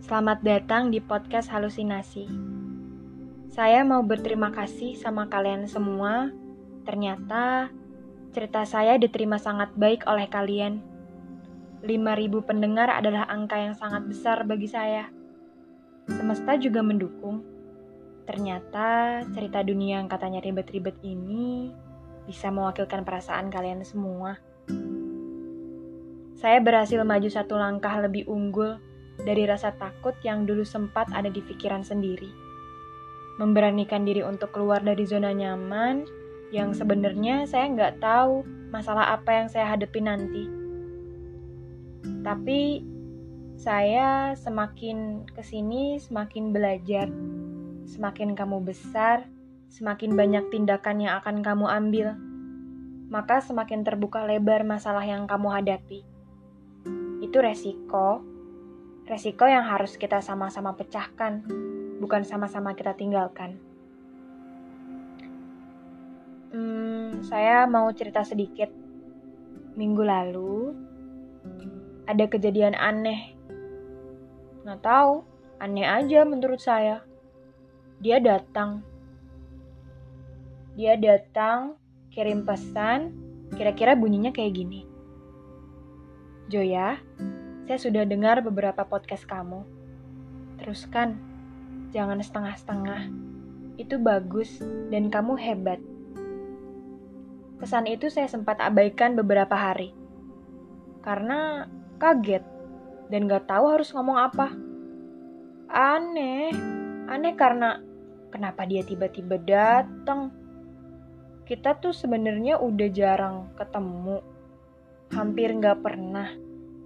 Selamat datang di podcast Halusinasi. Saya mau berterima kasih sama kalian semua. Ternyata cerita saya diterima sangat baik oleh kalian. 5000 pendengar adalah angka yang sangat besar bagi saya. Semesta juga mendukung. Ternyata cerita dunia yang katanya ribet-ribet ini bisa mewakilkan perasaan kalian semua. Saya berhasil maju satu langkah lebih unggul dari rasa takut yang dulu sempat ada di pikiran sendiri. Memberanikan diri untuk keluar dari zona nyaman yang sebenarnya saya nggak tahu masalah apa yang saya hadapi nanti. Tapi saya semakin ke sini semakin belajar, semakin kamu besar, semakin banyak tindakan yang akan kamu ambil, maka semakin terbuka lebar masalah yang kamu hadapi. Itu resiko, resiko yang harus kita sama-sama pecahkan, bukan sama-sama kita tinggalkan. Hmm, saya mau cerita sedikit. Minggu lalu, ada kejadian aneh. Nggak tahu, aneh aja menurut saya. Dia datang. Dia datang, kirim pesan, kira-kira bunyinya kayak gini. Joya, saya sudah dengar beberapa podcast kamu. Teruskan, jangan setengah-setengah. Itu bagus dan kamu hebat. Pesan itu saya sempat abaikan beberapa hari. Karena kaget dan gak tahu harus ngomong apa. Aneh, aneh karena kenapa dia tiba-tiba datang. Kita tuh sebenarnya udah jarang ketemu, hampir gak pernah.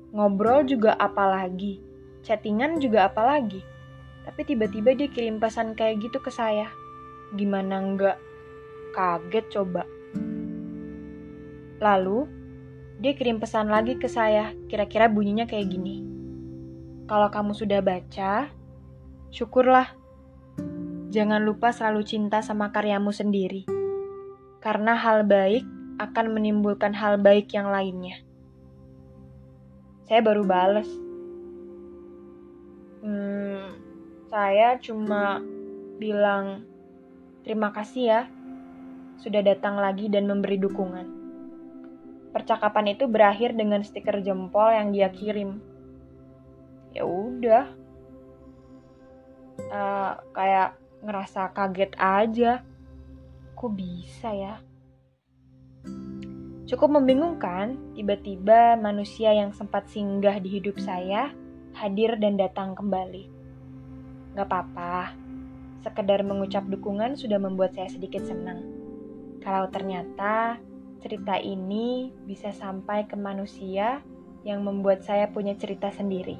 Ngobrol juga apalagi, chattingan juga apalagi. Tapi tiba-tiba dia kirim pesan kayak gitu ke saya. Gimana nggak kaget coba? Lalu, dia kirim pesan lagi ke saya, kira-kira bunyinya kayak gini. Kalau kamu sudah baca, syukurlah. Jangan lupa selalu cinta sama karyamu sendiri. Karena hal baik akan menimbulkan hal baik yang lainnya. Saya baru bales. Hmm, saya cuma bilang terima kasih ya sudah datang lagi dan memberi dukungan. Percakapan itu berakhir dengan stiker jempol yang dia kirim. Ya udah, uh, kayak ngerasa kaget aja. Kok bisa ya? Cukup membingungkan, tiba-tiba manusia yang sempat singgah di hidup saya hadir dan datang kembali. Gak apa-apa, sekedar mengucap dukungan sudah membuat saya sedikit senang. Kalau ternyata cerita ini bisa sampai ke manusia yang membuat saya punya cerita sendiri.